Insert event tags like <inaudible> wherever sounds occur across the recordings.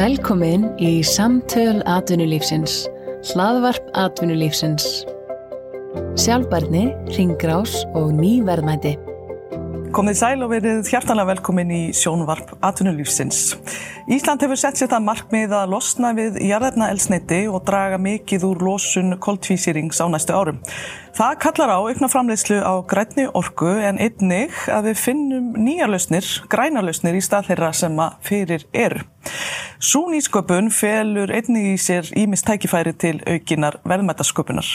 Velkomin í Samtöl atvinnulífsins, hlaðvarp atvinnulífsins. Sjálfbarni, ringrás og nýverðmæti. Komið sæl og verið hjartanlega velkomin í sjónvarp atvinnulífsins. Ísland hefur sett sér það markmið að losna við jarðarna elsneiti og draga mikið úr losun koltvísýrings á næstu árum. Það kallar á aukna framleiðslu á grænni orku en einnig að við finnum nýja lausnir, græna lausnir í stað þeirra sem að fyrir eru. Svo nýsköpun felur einnig í sér ímist tækifæri til aukinar verðmættasköpunar.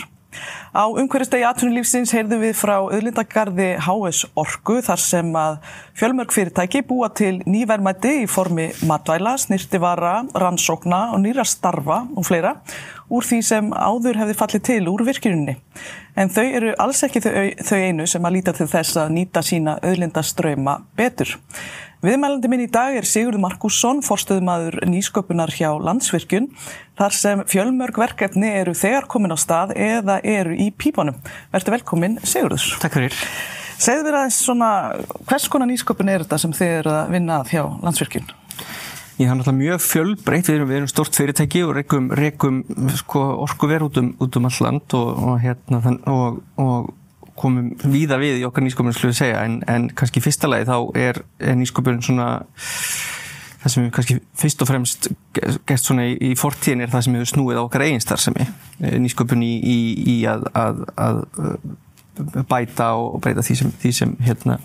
Á umhverjastegi atvinnulífsins heyrðum við frá auðlindagarði HS Orku þar sem að fjölmörg fyrirtæki búa til nývermætti í formi matvæla, snirtivara, rannsókna og nýra starfa og fleira úr því sem áður hefði fallið til úr virkininni. En þau eru alls ekki þau, þau einu sem að líta til þess að nýta sína auðlindaströyma betur. Viðmælandi minn í dag er Sigurður Markusson, forstöðumadur nýsköpunar hjá Landsvirkjun, þar sem fjölmörg verkefni eru þegar komin á stað eða eru í pípunum. Verður velkomin Sigurður. Takk fyrir. Segðu mér aðeins svona, hvers konar nýsköpun er þetta sem þið eru að vinna að hjá Landsvirkjun? Ég hann alltaf mjög fjölbreytt, við erum, við erum stort fyrirtæki og rekum, rekum sko, orkuver út um, út um all land og, og, hérna, og, og komum víða við í okkar nýsköpunum sluðið segja en, en kannski fyrsta lagi þá er, er nýsköpunum svona það sem við kannski fyrst og fremst gert svona í, í fortíðin er það sem við snúið á okkar eiginstar sem er nýsköpun í, í, í að, að, að bæta og breyta því sem, því sem hérna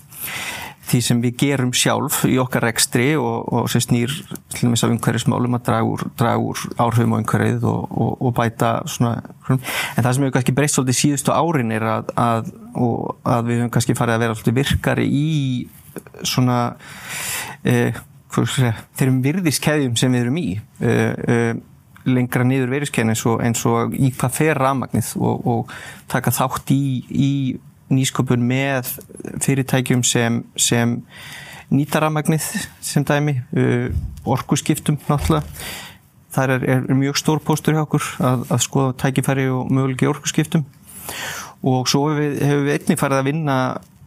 því sem við gerum sjálf í okkar rekstri og, og sem snýr slumum þess að umhverjusmálum að draga úr, draga úr áhrifum á umhverfið og, og, og bæta svona, en það sem hefur kannski breyst svolítið síðustu árin er að, að, að við höfum kannski farið að vera svolítið virkari í svona eh, þeirrum virðiskeðjum sem við erum í eh, eh, lengra niður verðiskeðin eins, eins og í hvað fer ramagnið og taka þátt í, í nýsköpun með fyrirtækjum sem, sem nýta rafmagnið sem dæmi, uh, orkuskiptum náttúrulega. Það er, er mjög stór póstur hjá okkur að, að skoða tækifæri og mögulegi orkuskiptum og svo hefur við, hefur við einnig farið að vinna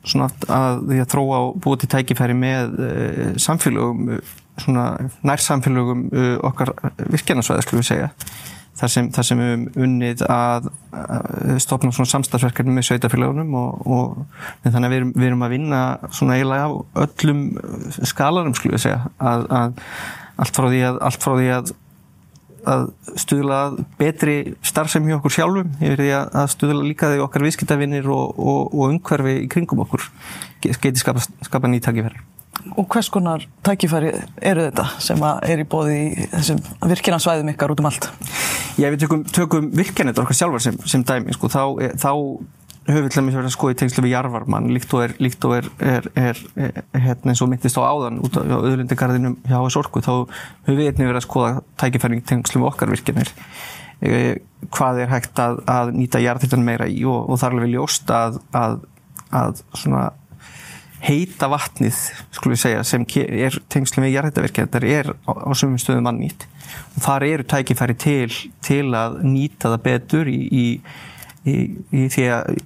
svona að því að þróa og búið til tækifæri með uh, samfélögum, svona nærsamfélögum uh, okkar virkjarnarsvæði, skulum við segja þar sem, þar sem við hefum unnið að, stopna svona samstagsverkefni með sveitafélagunum og, og þannig að við erum, við erum að vinna svona eiginlega á öllum skalarum skulle við segja að, að allt frá því að, frá því að að stuðla betri starfsefn hjá okkur sjálfum yfir því að stuðla líka því okkar viðskiptavinnir og, og, og umhverfi í kringum okkur geti skapa, skapa nýttakifæri Og hvers konar tækifæri eru þetta sem er í bóði í þessum virkinarsvæðum ykkar út um allt? Já, við tökum, tökum virkinett okkar sjálfar sem, sem dæmi, sko, þá, þá höfum við til dæmis verið að skoða í tengslu við jarvarmann, líkt og er, líkt og er, er, er hérna eins og myndist á áðan út á auðlindegarðinum hjá þessu orku, þá höfum við einnig verið að skoða tækifæring í tengslu við okkar virkinir, e, hvað er hægt að, að nýta jarðhittan meira í og, og þar er alveg ljóst að, að, að svona heita vatnið, skulum við segja, sem er tengslum við jarðhættavirkja, þetta er á, á sumum stöðum mannýtt og þar eru tækifæri til, til að nýta það betur í, í, í, í því að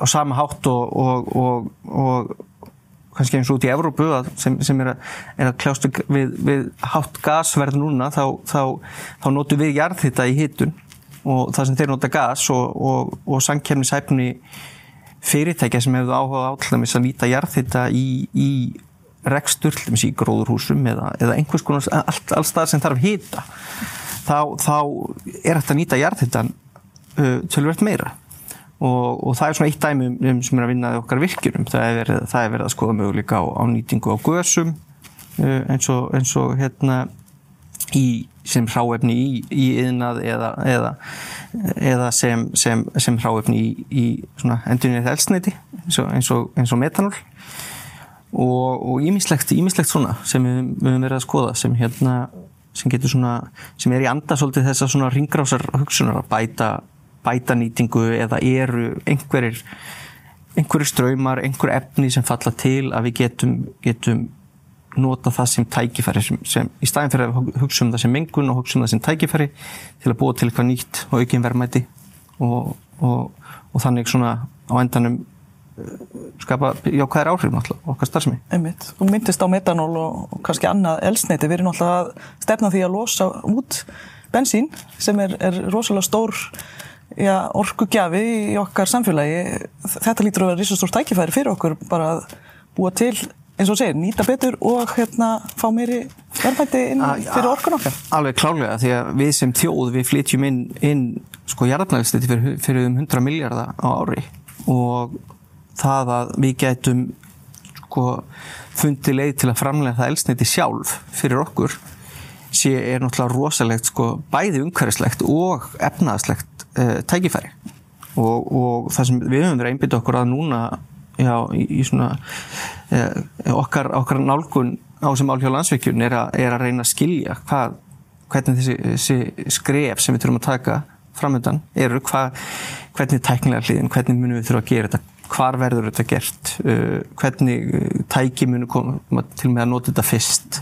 á sama hátt og, og, og, og kannski eins og út í Evrópu sem, sem er að, að kljást við, við hátt gasverð núna þá, þá, þá notur við jarðhitta í hittun og það sem þeir nota gas og sangkjörnishæfni fyrirtækja sem hefur áhuga á til dæmis að nýta jarðhitta í, í rekstur, til dæmis í gróðurhúsum eða, eða einhvers konar, allt, alls það sem þarf hýta þá, þá er þetta að nýta jarðhittan uh, tölvert meira. Og, og það er svona eitt dæmi um, um sem er að vinnaði okkar virkjunum, það er það er verið að skoða möguleika á, á nýtingu á gösum uh, eins og, eins og hérna í sem hráefni í, í yðnað eða, eða, eða sem, sem, sem hráefni í, í endunir elsneiti eins og, eins og, eins og metanól. Og ímislegt svona sem við höfum verið að skoða sem hérna sem getur svona, sem er í anda svolítið þess að svona ringrásar hugsunar að bæta, bæta nýtingu eða eru einhverjir einhverjir ströymar, einhver efni sem falla til að við getum, getum nota það sem tækifæri sem, sem í staðin fyrir að hugsa um það sem mengun og hugsa um það sem tækifæri til að búa til eitthvað nýtt og aukinn verðmæti og, og, og þannig svona á endanum skapa jákvæðir áhrif náttúrulega okkar starfsemi. Einmitt. Þú myndist á metanól og kannski annað elsneiti. Við erum náttúrulega að stefna því að losa út bensín sem er, er rosalega stór já, orkugjafi í okkar samfélagi. Þetta lítur að vera risastór tækifæri fyrir okkur bara að búa til eins og segir, nýta betur og hérna fá meiri verðmætti inn fyrir orkun okkar. Alveg klálega því að við sem þjóð við flytjum inn, inn sko jarðarnægstætti fyrir, fyrir um 100 miljardar á ári. Og það að við getum sko fundið leið til að framlega það elsniti sjálf fyrir okkur sé er náttúrulega rosalegt sko bæði umhverfislegt og efnaðslegt uh, tækifæri. Og, og það sem við höfum verið einbit okkur að núna já, í, í svona uh, okkar, okkar nálgun á sem álhjá landsveikjun er, er að reyna að skilja hvað, hvernig þessi, þessi skref sem við þurfum að taka framöndan eru hvað, hvernig tæknilega hliðin, hvernig munum við þurfum að gera þetta hvar verður þetta gert uh, hvernig uh, tæki munu koma til með að nota þetta fyrst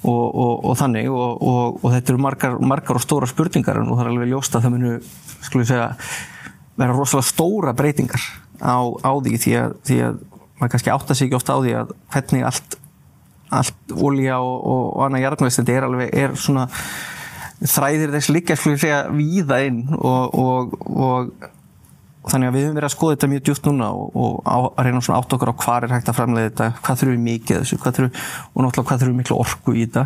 og, og, og þannig og, og þetta eru margar, margar og stóra spurningar og það er alveg ljóst að það munu segja, vera rosalega stóra breytingar á, á því því að, því að maður kannski átta sig ekki ofta á því að hvernig allt allt ólíja og annað jarðnvægst er alveg, er svona þræðir þess líka, skulle ég segja, víða inn og þannig að við höfum verið að skoða þetta mjög djútt núna og, og á, að reyna svona átt okkur á hvað er hægt að framlega þetta, hvað þurfum við mikið þessu, þurfum, og náttúrulega hvað þurfum við miklu orku í þetta.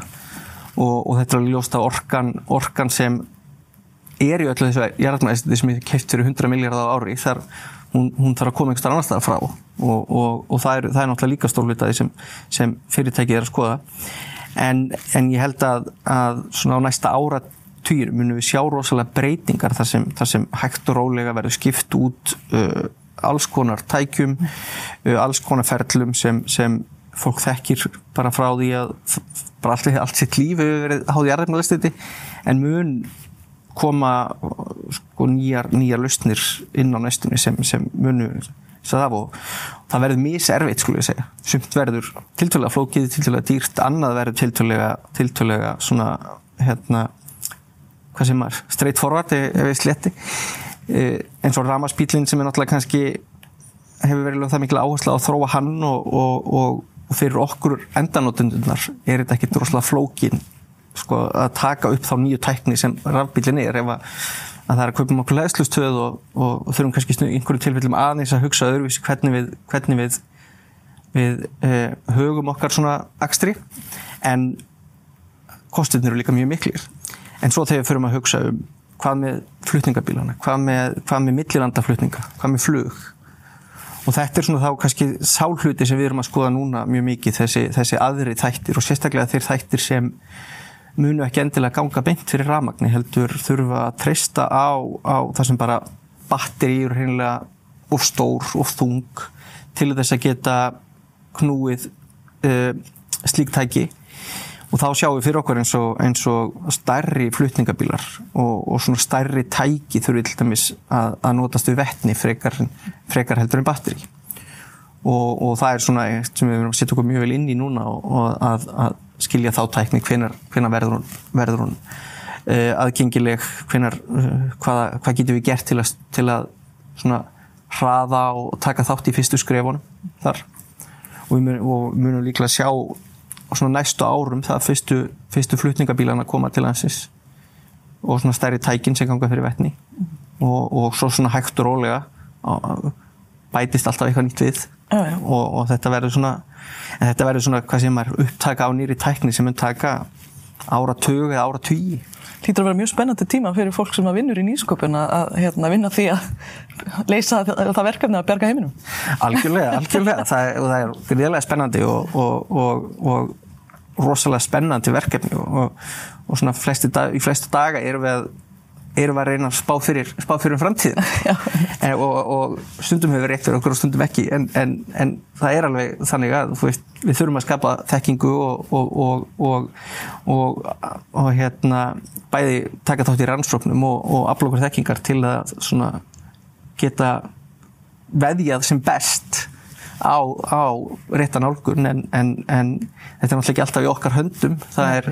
Og, og þetta er ljóst að orkan, orkan sem er í öllu þessu jarðmæðist sem er keift fyrir 100 miljardar á ári þar hún, hún þarf að koma einhverstað annar staðar frá. Og, og það, er, það er náttúrulega líka stórlitaði sem, sem fyrirtækið er að skoða. En, en ég held að, að svona á næsta ára týr munum við sjá rosalega breytingar þar sem, þar sem hægt og rólega verður skipt út uh, alls konar tækjum, uh, alls konar ferlum sem, sem fólk þekkir bara frá því að bara allt, allt sitt líf hefur verið háðið erðinarlistiti en mun koma sko, nýjar, nýjar lustnir inn á næstunni sem, sem munu það og það verður miservitt skulle ég segja, sumt verður tiltölega flókið, tiltölega dýrt, annað verður tiltölega, tiltölega svona hérna hvað sem er straight forward ef við sletti e, eins og Ramaspílinn sem er náttúrulega kannski hefur verið það mikil áherslu á að þróa hann og, og, og, og fyrir okkur endanóttundunar er þetta ekki droslega flókin sko, að taka upp þá nýju tækni sem rafbílinn er. Ef að, að það er að kaupa um okkur leðslustöð og þurfum kannski einhverju tilfellum aðeins að hugsa öðruvísi hvernig við, hvernig við, við eh, hugum okkar svona akstri. En kostinir eru líka mjög miklir. En svo þegar við förum að hugsa um hvað með flutningabílana, hvað með, hvað með millilandaflutninga, hvað með flug. Og þetta er svona þá kannski sálhluti sem við erum að skoða núna mjög mikið þessi, þessi aðri þættir og sérstaklega þeir þættir sem munu ekki endilega ganga beint fyrir ramagni heldur þurfa að treysta á, á það sem bara batteri eru hreinlega of stór, of þung til þess að geta knúið uh, slíktæki og þá sjáum við fyrir okkur eins og, eins og stærri flutningabílar og, og svona stærri tæki þurfi til dæmis að, að notast við vettni frekar, frekar heldur en batteri og, og það er svona sem við verðum að setja okkur mjög vel inn í núna og að, að skilja þá tækni hvenar, verður hún, verður hún uh, aðgengileg hvenar, uh, hvað, hvað getur við gert til að, til að svona hraða og taka þátt í fyrstu skrefunum þar og við munum, líklega sjá svona næstu árum það fyrstu, fyrstu flutningabílana koma til hansins og svona stærri tækin sem ganga fyrir vettni mm. og, og svo svona hægt og rólega bætist alltaf eitthvað nýtt við. Og, og þetta verður svona en þetta verður svona hvað sem er upptaka á nýri tækni sem mun taka ára tög eða ára tugi Lítur að vera mjög spennandi tíma fyrir fólk sem að vinnur í nýsköpun að hérna, vinna því að leysa það verkefni að berga heiminum. Algjörlega, algjörlega. <laughs> Það er, það er gríðilega spennandi og, og, og, og rosalega spennandi verkefni og, og svona flesti í flestu daga erum við að erum við að reyna að spá fyrir, spá fyrir um framtíðin <laughs> en, og, og stundum hefur rétt fyrir okkur og stundum ekki en, en, en það er alveg þannig að veist, við þurfum að skapa þekkingu og, og, og hérna bæði taka þátt í rannsóknum og afla okkur þekkingar til að geta veðjað sem best á, á réttan álgun en, en, en þetta er náttúrulega ekki alltaf í okkar höndum. Það er,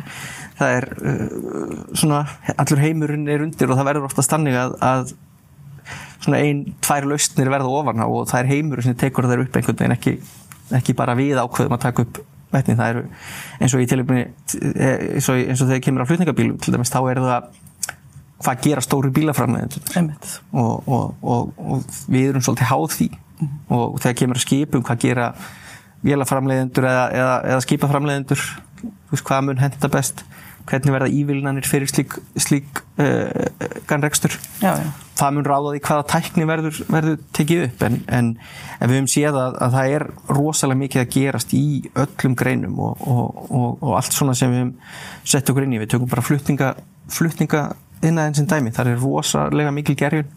það er uh, svona, allur heimurinn er undir og það verður ofta stannig að, að svona ein, tvær lausnir verða ofan á og það er heimur sem tekur þeir upp einhvern veginn ekki, ekki bara við ákveðum að taka upp vetni, það eru eins og í tilöfni eins og, og þegar kemur á flutningabílum til dæmis þá er það hvað gera stóri bílaframleðin og, og, og, og við erum svolítið háð því. Mm. og þegar kemur að skipum hvað gera bílaframleðindur eða, eða, eða skipaframleðindur hvað mun henda best? Hvernig verða ívilnanir fyrir slík, slík uh, ganrekstur já, já. það mun ráða því hvaða tækni verður, verður tekið upp. En, en, en við höfum séð að, að það er rosalega mikið að gerast í öllum greinum og, og, og, og allt svona sem við höfum sett okkur inn í. Við tökum bara flutninga, flutninga innan sem dæmi, það er rosalega mikil gerjun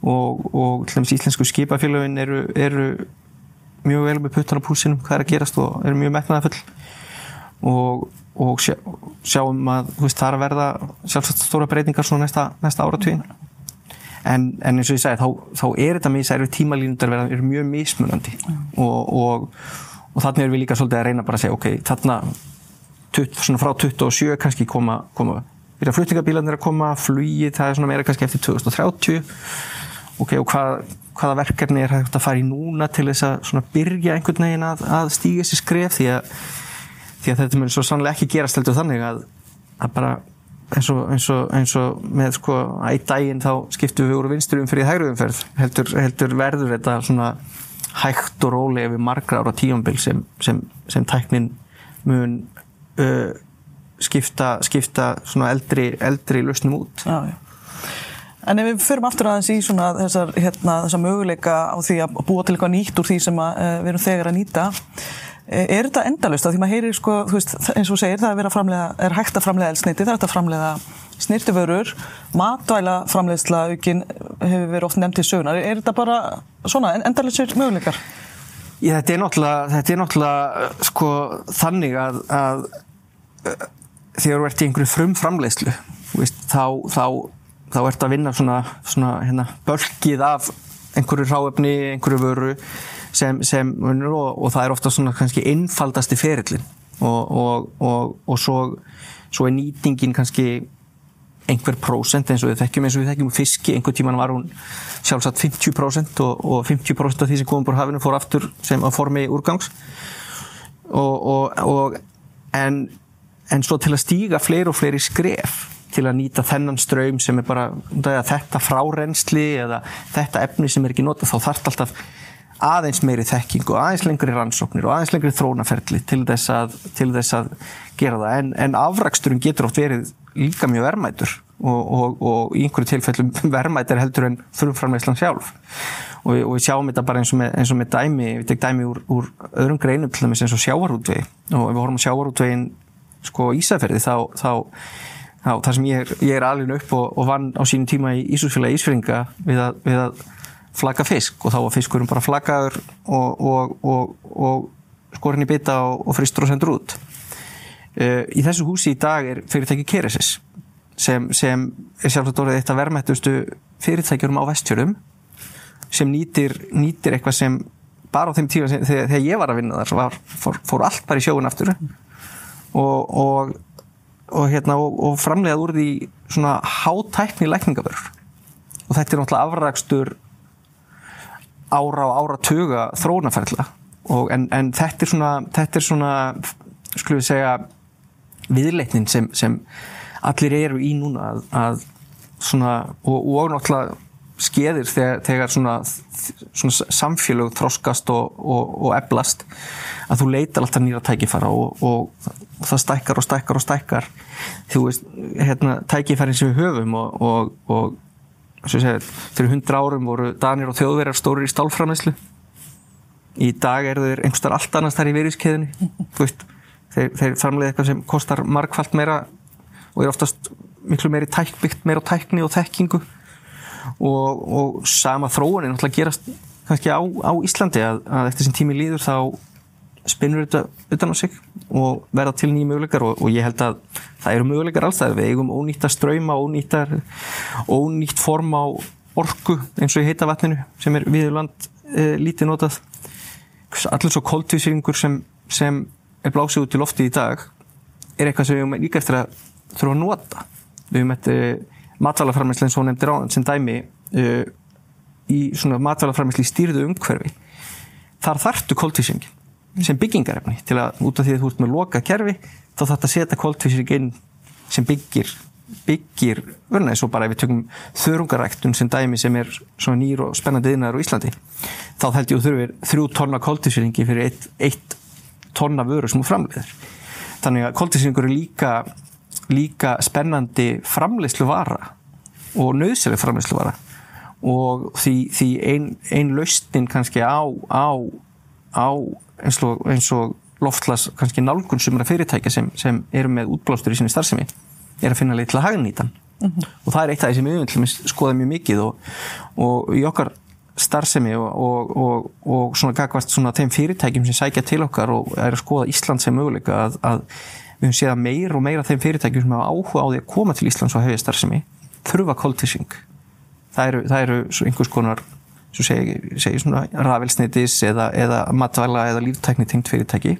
og til dæmis íslensku skipafélagin eru, eru mjög vel með puttan á púsinum hvað er að gerast og eru mjög metnaða full og og sjá, sjáum að veist, það er að verða sjálfsagt stóra breytingar svona næsta, næsta áratvín en, en eins og ég segi þá, þá er þetta með þess að tímalínundar er mjög mismunandi. Mm. og, og, og þannig erum við líka svolítið að reyna bara að segja ok, þarna tutt, frá 27 kannski koma, koma byrja fluttingabílanir að koma, flugið það er svona meira kannski eftir 2030 ok, og hvað, hvaða verkefni er hægt að fara í núna til þess að byrja einhvern veginn að, að stíga þessi skref? Því að því að þetta mun svo sannlega ekki gerast heldur þannig að, að bara eins og, eins, og, eins og með sko að í daginn þá skiptum við úr vinsturum fyrir hægruðumferð heldur, heldur verður þetta svona hægt og róli við margra ára tíumbil sem, sem, sem tæknin mun uh, skipta, skipta svona eldri, eldri lausnum út. Já, já. En ef við förum aftur aðeins í svona þessar, hérna, þessar möguleika á því að búa til eitthvað nýtt úr því sem að, uh, við erum þegar að nýta er þetta endalust? Því maður heyrir sko, veist, eins og segir, það er, framlega, er hægt að framlega elsniti, það er hægt að framlega snirtiförur, matvæla framlegsla aukin hefur verið oft nefnt í sögunar. Er þetta bara svona endalustur möguleikar? Já, þetta er náttúrulega, þetta er náttúrulega sko þannig að, að þegar þú ert í einhverju frum framlegslu, þá, þá, þá ert að vinna svona, svona hérna, bölkið af einhverju ráöfni, einhverju vöru sem, sem og, og það er ofta svona kannski einfaldasti ferillin og, og, og svo, svo er nýtingin kannski einhver prósent eins og við þekkjum eins og við þekkjum fiski, einhver tíman var hún sjálfsagt 50% og 50% af því sem komum búr hafinu fór aftur sem að formi úrgangs. Og en, en svo til að stíga fleiri og fleiri skref til að nýta þennan ströym sem er bara þetta frárensli eða þetta efni sem er ekki nota þá þarf alltaf aðeins meiri þekking og aðeins lengri rannsóknir og aðeins lengri þrónaferli til þess að, til þess að gera það. En, en afraksturinn getur oft verið líka mjög verðmætur og, og, og í einhverju tilfellum <laughs> verðmætur heldur en frumframleyslan sjálf. Og og við sjáum þetta bara eins og með, eins með dæmi, við tek dæmi úr, úr öðrum greinum til dæmis eins og sjávarútvegi. Og ef við horfum á sjávarútvegin sko Ísafjörði þá, þá þá þar sem ég er, er alveg upp og, og vann á sínum tíma í Ísúsfélagi Ísfjörðinga við að, við að flagga fisk og þá var fiskurum bara flaggaður og, og, og, og skorinn í bytta og fristur og sendur út. Uh, í þessu húsi í dag er fyrirtæki Keresis sem, sem er sjálfsagt orðið eitt af verðmættustu fyrirtækjurum á vestfjörðum sem nýtir, nýtir eitthvað sem bara á þeim tíma sem, þegar, þegar ég var að vinna þar var, fór, fór allt bara í sjóun aftur og hérna, framlegað úr því svona hátækni lækningavörur. Og þetta er náttúrulega afragstur ára og ára tuga þrónaferðla en, en þetta er svona, þetta er svona skulum við segja viðleitnin sem, sem allir eru í núna að, að svona, og, og náttúrulega skeðir þegar, þegar svona, svona samfélög þroskast og, og, og eblast að þú leitar alltaf nýra tækifæra og, og það stækkar og stækkar og stækkar. Þú veist, hérna, tækifærin sem við höfum og fyrir hundra árum voru Danir og þjóðverjar stórir í stálframæslu í dag eru þeir einhverstar allt annars þar í veriðskeðinni þeir, þeir framlega eitthvað sem kostar markvallt meira og er oftast miklu meiri tæk, byggt meira á tækni og þekkingu og, og sama þróunin náttúrulega gerast kannski á, á Íslandi að, að eftir sem tími líður þá spinnur þetta utan á sig og verða til nýjum möguleikar og, og ég held að það eru möguleikar alls það við eigum ónýtt að ströyma ónýttar, ónýtt form á orku eins og í heita vatninu sem er viðurland e, lítið notað. Allir svo koltvísýringur sem, sem er blásið út í lofti í dag er eitthvað sem við höfum líka eftir að þurfa að nota. Við höfum eftir matvælaframæslega eins og nefndir á sem dæmi e, í svona matvælafræmisli stýrðu umhverfi þar þartu koltvísingin sem byggingarefni til að út af því að þú ert með loka kerfi þá þarf þetta að setja koltvísing inn sem byggir byggir vörna eins og bara ef við tökum þörungaræktun sem dæmi sem er svona nýr og spennandi innar á Íslandi þá held ég að þurfir þrjú tonna koltvísýringi fyrir eitt, eitt tonna vöru sem þú framleiðir. Þannig að koltvísýringur er líka líka spennandi framleiðslu vara og nöðslega framleiðslu vara og því, því ein, ein lausnin kannski á, á, á eins og, og loftlas kannski nálgun sumra fyrirtækja sem, sem eru með útblástur í sinni starfsemi er að finna leið til að hagnýtan mm -hmm. og það er eitt af því sem við skoðum mjög mikið og, og í okkar starfsemi og, og, og, og svona gagvast svona þeim fyrirtækjum sem sækja til okkar og er að skoða Ísland sem möguleika að, að við höfum séð að meir og meira þeim fyrirtækjum sem hafa áhuga á því að koma til Íslands og hefja starfsemi þurfa koltissing það eru, það eru einhvers konar svo segi, segi svona rafelsnitis eða, eða matvæla eða líftækni tengt fyrirtæki.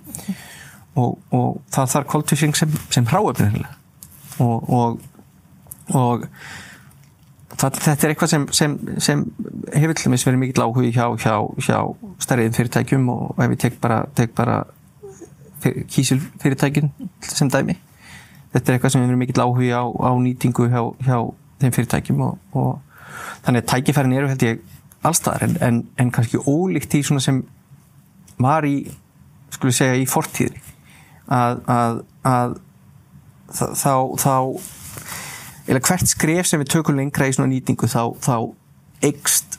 Og það þarf koltissing sem, sem hráöfnilega og, og, og það, þetta er eitthvað sem, sem, sem hefur til dæmis verið mikill áhugi hjá, hjá, hjá stærriðin fyrirtækjum og ef ég tek bara, tek bara fyr, kísil fyrirtækin sem dæmi. Þetta er eitthvað sem hefur verið mikill áhugi á, á nýtingu hjá, hjá þeim fyrirtækjum og, og þannig að tækifærin eru held ég allstaðar en, en, en kannski ólíkt í svona sem var í, skulle segja, í fortíðri að, að, að þá, þá eða hvert skref sem við tökum lengra í svona nýtingu þá, þá eikst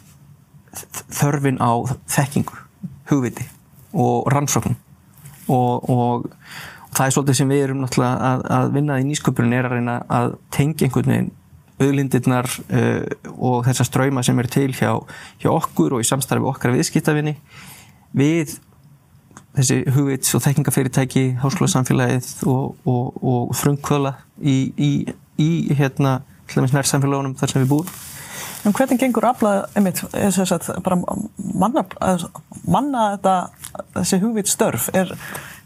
þörfin á þekkingu, hugviti og rannsókn og, og, og það er svolítið sem við erum náttúrulega að, að vinna í nýsköpunum er að reyna að tengja einhvern veginn auðlindirnar uh, og þessar ströyma sem er til hjá, hjá okkur og í samstarfi okkar viðskiptafinni við þessi hugvits og þekkingafyrirtæki, háskólasamfélagið og, og, og frumkvöla í, í, í hérna nærsamfélagunum þar sem við búum. En hvernig gengur aflað, einmitt, sagt, manna, manna þetta, þessi hugvits störf? Er,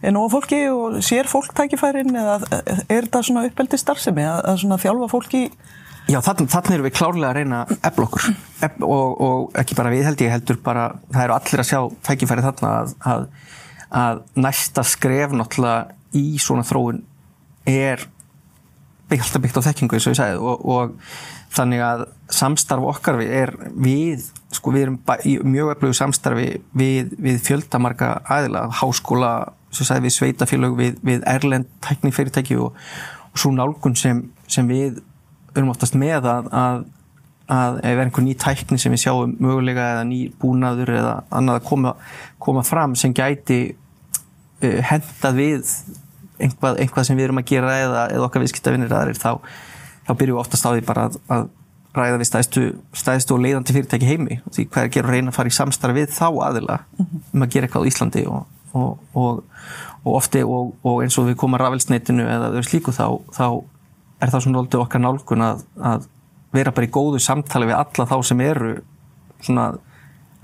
er nógu fólki og sér fólk tækifærin eða er þetta svona uppeldi starfsemi að, að þjálfa fólki? Já, þannig, erum við klárlega að reyna efl okkur og, og ekki bara við held ég heldur bara, það eru allir að sjá tækifæri þarna að, að að næsta skref náttúrulega í svona þróun er alltaf byggt á þekkingu eins og ég sagði og, og þannig að samstarf okkar við er við, sko við erum í mjög öflugu samstarfi við, við fjöldamarka aðila, háskóla sagði, við sveitafélög, við, við erlend tæknifyrirtæki og, og svo nálgun sem, sem við erum oftast með að, að, að ef er einhver ný tækni sem við sjáum mögulega eða ný búnaður eða annað að koma, koma fram sem gæti uh, hendað við einhvað, einhvað sem við erum að gera eða, eða okkar viðskiptavinnir aðrir þá, þá byrjum við oftast á því bara að, að ræða við stæðstu, stæðstu og leiðandi fyrirtæki heimi og því hvað er að gera að reyna að fara í samstarfi við þá aðila mhm. um að gera eitthvað á Íslandi og, og, og, og ofti og eins og við komum að rafelsneitinu eða öðru slíku þá, þá er það svona doldið okkar nálgun að, að vera bara í góðu samtali við alla þá sem eru svona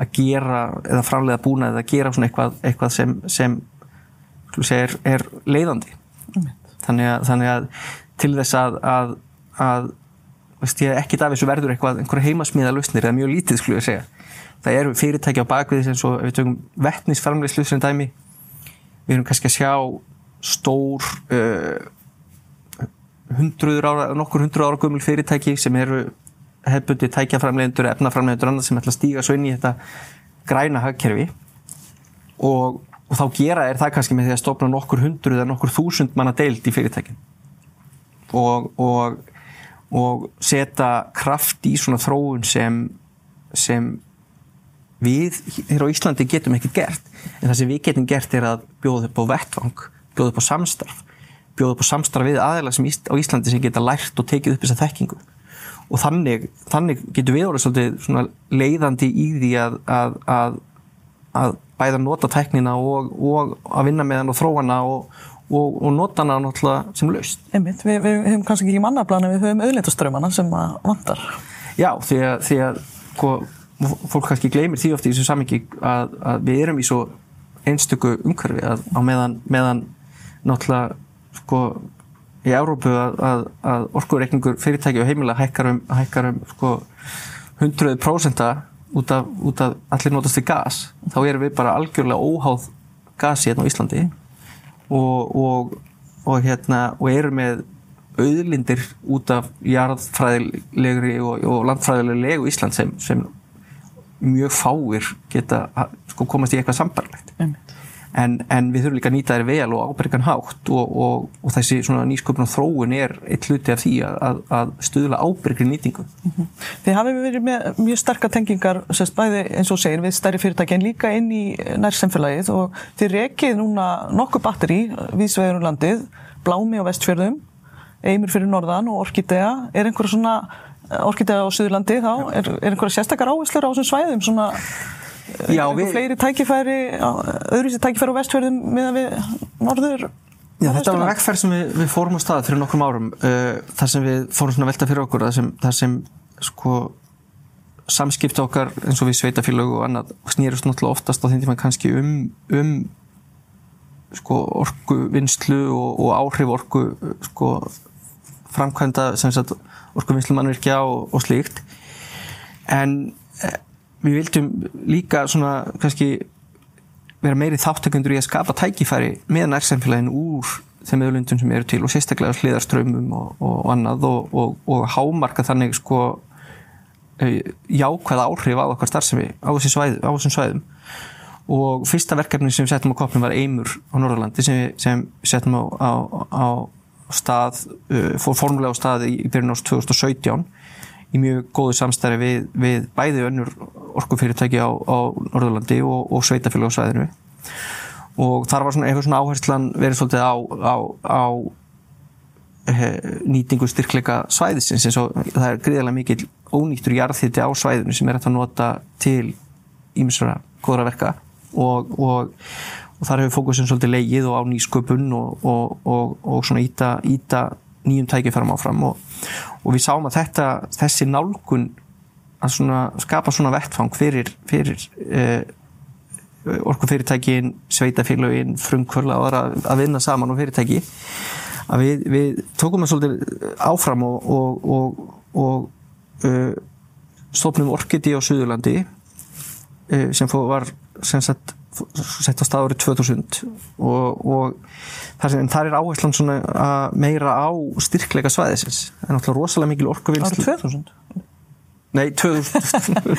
að gera eða framlega búna eða gera svona eitthvað, eitthvað sem, sem er, er leiðandi. Þannig að, þannig að til þess að, að, að veist, ekki af þessu verður eitthvað einhverja heimasmíða lausnir eða mjög lítið skulle ég segja. Það eru fyrirtæki á bakvið eins og við tökum vettnisframleyslu sem dæmi við erum kannski að sjá stór uh, hundruður ára, nokkur hundruður ára gömul fyrirtæki sem eru hefbundi tækjaframlegendur, efnaframlegendur annað sem ætla að stíga svo inn í þetta græna hagkerfi. Og og þá gera er það kannski með því að stopna nokkur hundru eða nokkur þúsund manna deild í fyrirtækin. Og, og, og setja kraft í svona þróun sem, sem við hér á Íslandi getum ekki gert. En það sem við getum gert er að bjóða upp á vettvang, bjóða upp á samstarf bjóða upp á samstarf við aðeila sem á Íslandi sem geta lært og tekið upp þessa þekkingu. Og þannig, þannig getur við orðið svolítið leiðandi í því að, að, að, að bæða að nota teknina og, og að vinna með hann og þróa hana og, og, og nota hana náttúrulega sem laust. Einmitt, við, við höfum kannski ekki mannaplana, við höfum auðleitaströmmana sem vantar. Já, því að, því að hva, fólk kannski gleymir því ofti í þessu samingi að, að við erum í svo einstöku umhverfi að á meðan, meðan náttúrulega sko í Európu að, að orkureikningur fyrirtæki og heimilega hækkar um, hækkar um sko 100% út af, út af allir notast við gas þá erum við bara algjörlega óháð gasi hérna á Íslandi og, og, og hérna og erum með auðlindir út af jarðfræðilegri og landfræðilegri legu Ísland sem, sem mjög fáir geta sko, komast í eitthvað sambarlegt en, en við þurfum líka að nýta þér vel og ábyrgan hátt og, og, og þessi nýsköpun og þróun er eitt hluti af því að, að stuðla ábyrgri nýtingu. Mm -hmm. Þið hafið verið með mjög starka tengingar sérst bæði eins og segir við stærri fyrirtæki en líka inn í nærsemfélagið og þið rekið núna nokkuð batteri við sveigurum landið, Blámi og Vestfjörðum Eimur fyrir Norðan og Orkidea er einhverja svona Orkidea á Suðurlandi þá, er, er einhverja sérstakar áherslur á þessum svæðum svona Já, við... fleiri tækifæri öðruvísi tækifæri á vestfjörðum meðan við norður Já, þetta var vekkferð sem við, við fórum á stað fyrir nokkrum árum uh, þar sem við fórum svona velta fyrir okkur þar sem, þar sem sko samskipta okkar eins og við sveitafélag og annað snýrust náttúrulega oftast á þeim tíma kannski um, um sko orgu vinslu og, og áhrif orgu sko framkvæmda sem sagt orgu vinslu mannvirkja og, og slíkt. En við vildum líka svona kannski vera meiri þáttökundur í að skapa tækifæri með nærsamfélagin úr þeim öðlundum sem eru til og sérstaklega sliðarströmmum og, og annað og, og, og hámarka þannig sko jákvæða áhrif á okkar starfsemi á þessum svæðum, svæðum og fyrsta verkefni sem við settum á kopnum var Eimur á Norðurlandi sem við settum á, á, á stað, fór formulega á stað í byrjun ást 2017 í mjög góðu samstæri við, við bæði önnur orkufyrirtæki á, á Norðurlandi og, og sveitafélag á svæðinu og þar var svona, hefur svona áherslan verið svolítið á, á, á nýtingu styrkleika svæðisins eins og það er gríðarlega mikil ónýttur jarðhiti á svæðinu sem er hægt að nota til ímsvara góðra verka. Og, og, og þar hefur fókusin svolítið leigið og á nýsköpun og svona íta, íta nýjum tækifærum áfram og, og við sáum að þetta, þessi nálgun að svona, skapa svona vettfang fyrir, fyrir eh, orkufyrirtækin, sveitafélagin, frumkvörla og aðra að vinna saman og fyrirtæki að við, við tókum það svolítið áfram og, og, og, uh, stofnum Orkidi á Suðurlandi uh, sem fór, var sem sagt sett á stað árið 2000 og, og þar, þar er áherslan meira á styrkleika svæðisins. Er náttúrulega rosalega mikil orkuvinnslu Árið 2000? Nei, 2000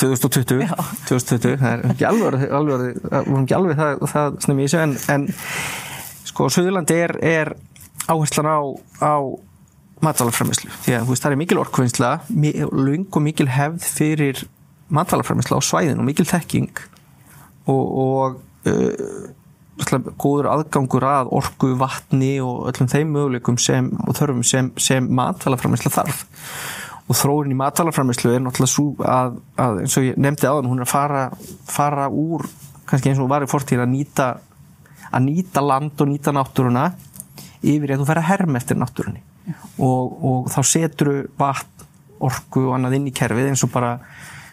2020 2020, það er ekki alveg alveg, ekki alveg það, það snemi í sig en, en sko, Suðurlandi er, er áherslan á, á matalaframislu, því að veist, það er mikil orkuvinnsla, lung og mikil hefð fyrir matalaframisla á svæðin og mikil þekking og, og uh, góður aðgangur að orgu, vatni og öllum þeim möguleikum sem, og þörfum sem, sem matvælaframisla þarf. Og þróun í matvælaframislu er náttúrulega svo að, að eins og ég nefndi á þann hún er að fara, fara úr kannski eins og var í fortíð að nýta að nýta land og nýta náttúruna yfir að þú fer að herma eftir náttúrunni. Og, og þá setur vatn, orgu og annað inn í kerfið eins og bara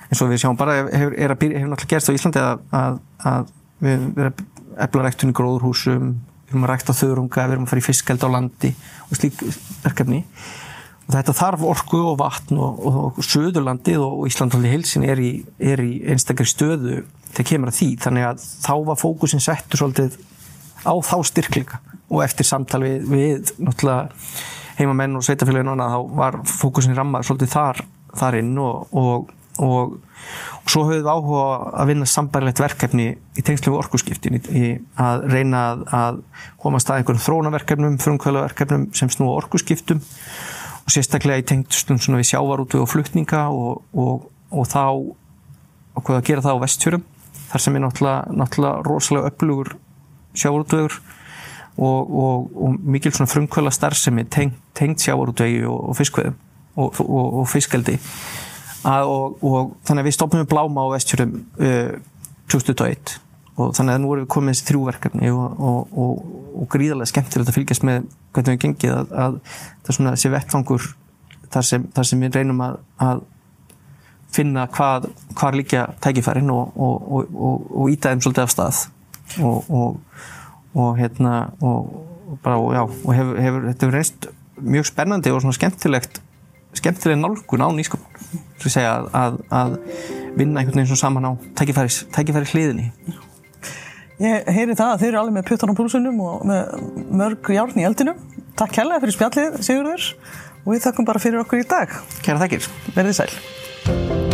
eins og við sjáum bara hefur, er að, hefur náttúrulega gerst á Íslandi að, að, að við erum eflaræktun í gróðurhúsum við erum að rækta þörunga, við erum að fara í fiskeld á landi og slík verkefni. Og þetta þarf orku og vatn og, og, og söðurlandið og Íslandaldi heilsin er í, í einstaklega stöðu þegar kemur að því, þannig að þá var fókusin settur svolítið á þá styrkleika. Og eftir samtal við, við náttúrulega heimamenn og sveitafélagin og annað þá var fókusin rammað svolítið þar, þar inn og, og og, og svo höfum við áhuga að vinna sambærilegt verkefni í tengslu við orkuskiptin í að reyna að, að komast að einhverjum þrónaverkefnum, frumkvæluverkefnum sem snúa orkuskiptum og sérstaklega í tengstum við sjávarútu og flutninga og, og, og þá og hvað að gera það á vestfjörum þar sem er náttúrulega, náttúrulega rosalega öflugur sjávarútuður og mikil svona frumkvæla starfsemi tengt, tengt sjávarútvegi og fiskveðum og fiskaldi að, og, og þannig að við stoppum með bláma á vestfjörum uh, 2021 og þannig að nú erum við komið þessi þrjúverkefni og, og, og gríðarlega skemmtilegt að fylgjast með hvernig við gengið að, að það er svona þessi vettfangur þar sem, þar sem við reynum að, að finna hvað, hvað líka tækifærin og íta þeim svolítið af stað. Og hérna og bara, já, hefur, hefur, þetta hefur reynst mjög spennandi og svona skemmtilegt skemmtilega nálgun á nýsköpun að, að, að vinna einhvern veginn saman á tækifæri, tækifæri hliðinni Ég heyri það að þeir eru alveg með puttan á púlsunum og með mörg járn í eldinu. Takk kærlega fyrir spjallið, Sigurður, og við þakkum bara fyrir okkur í dag. Kæra þakkir Verðið sæl.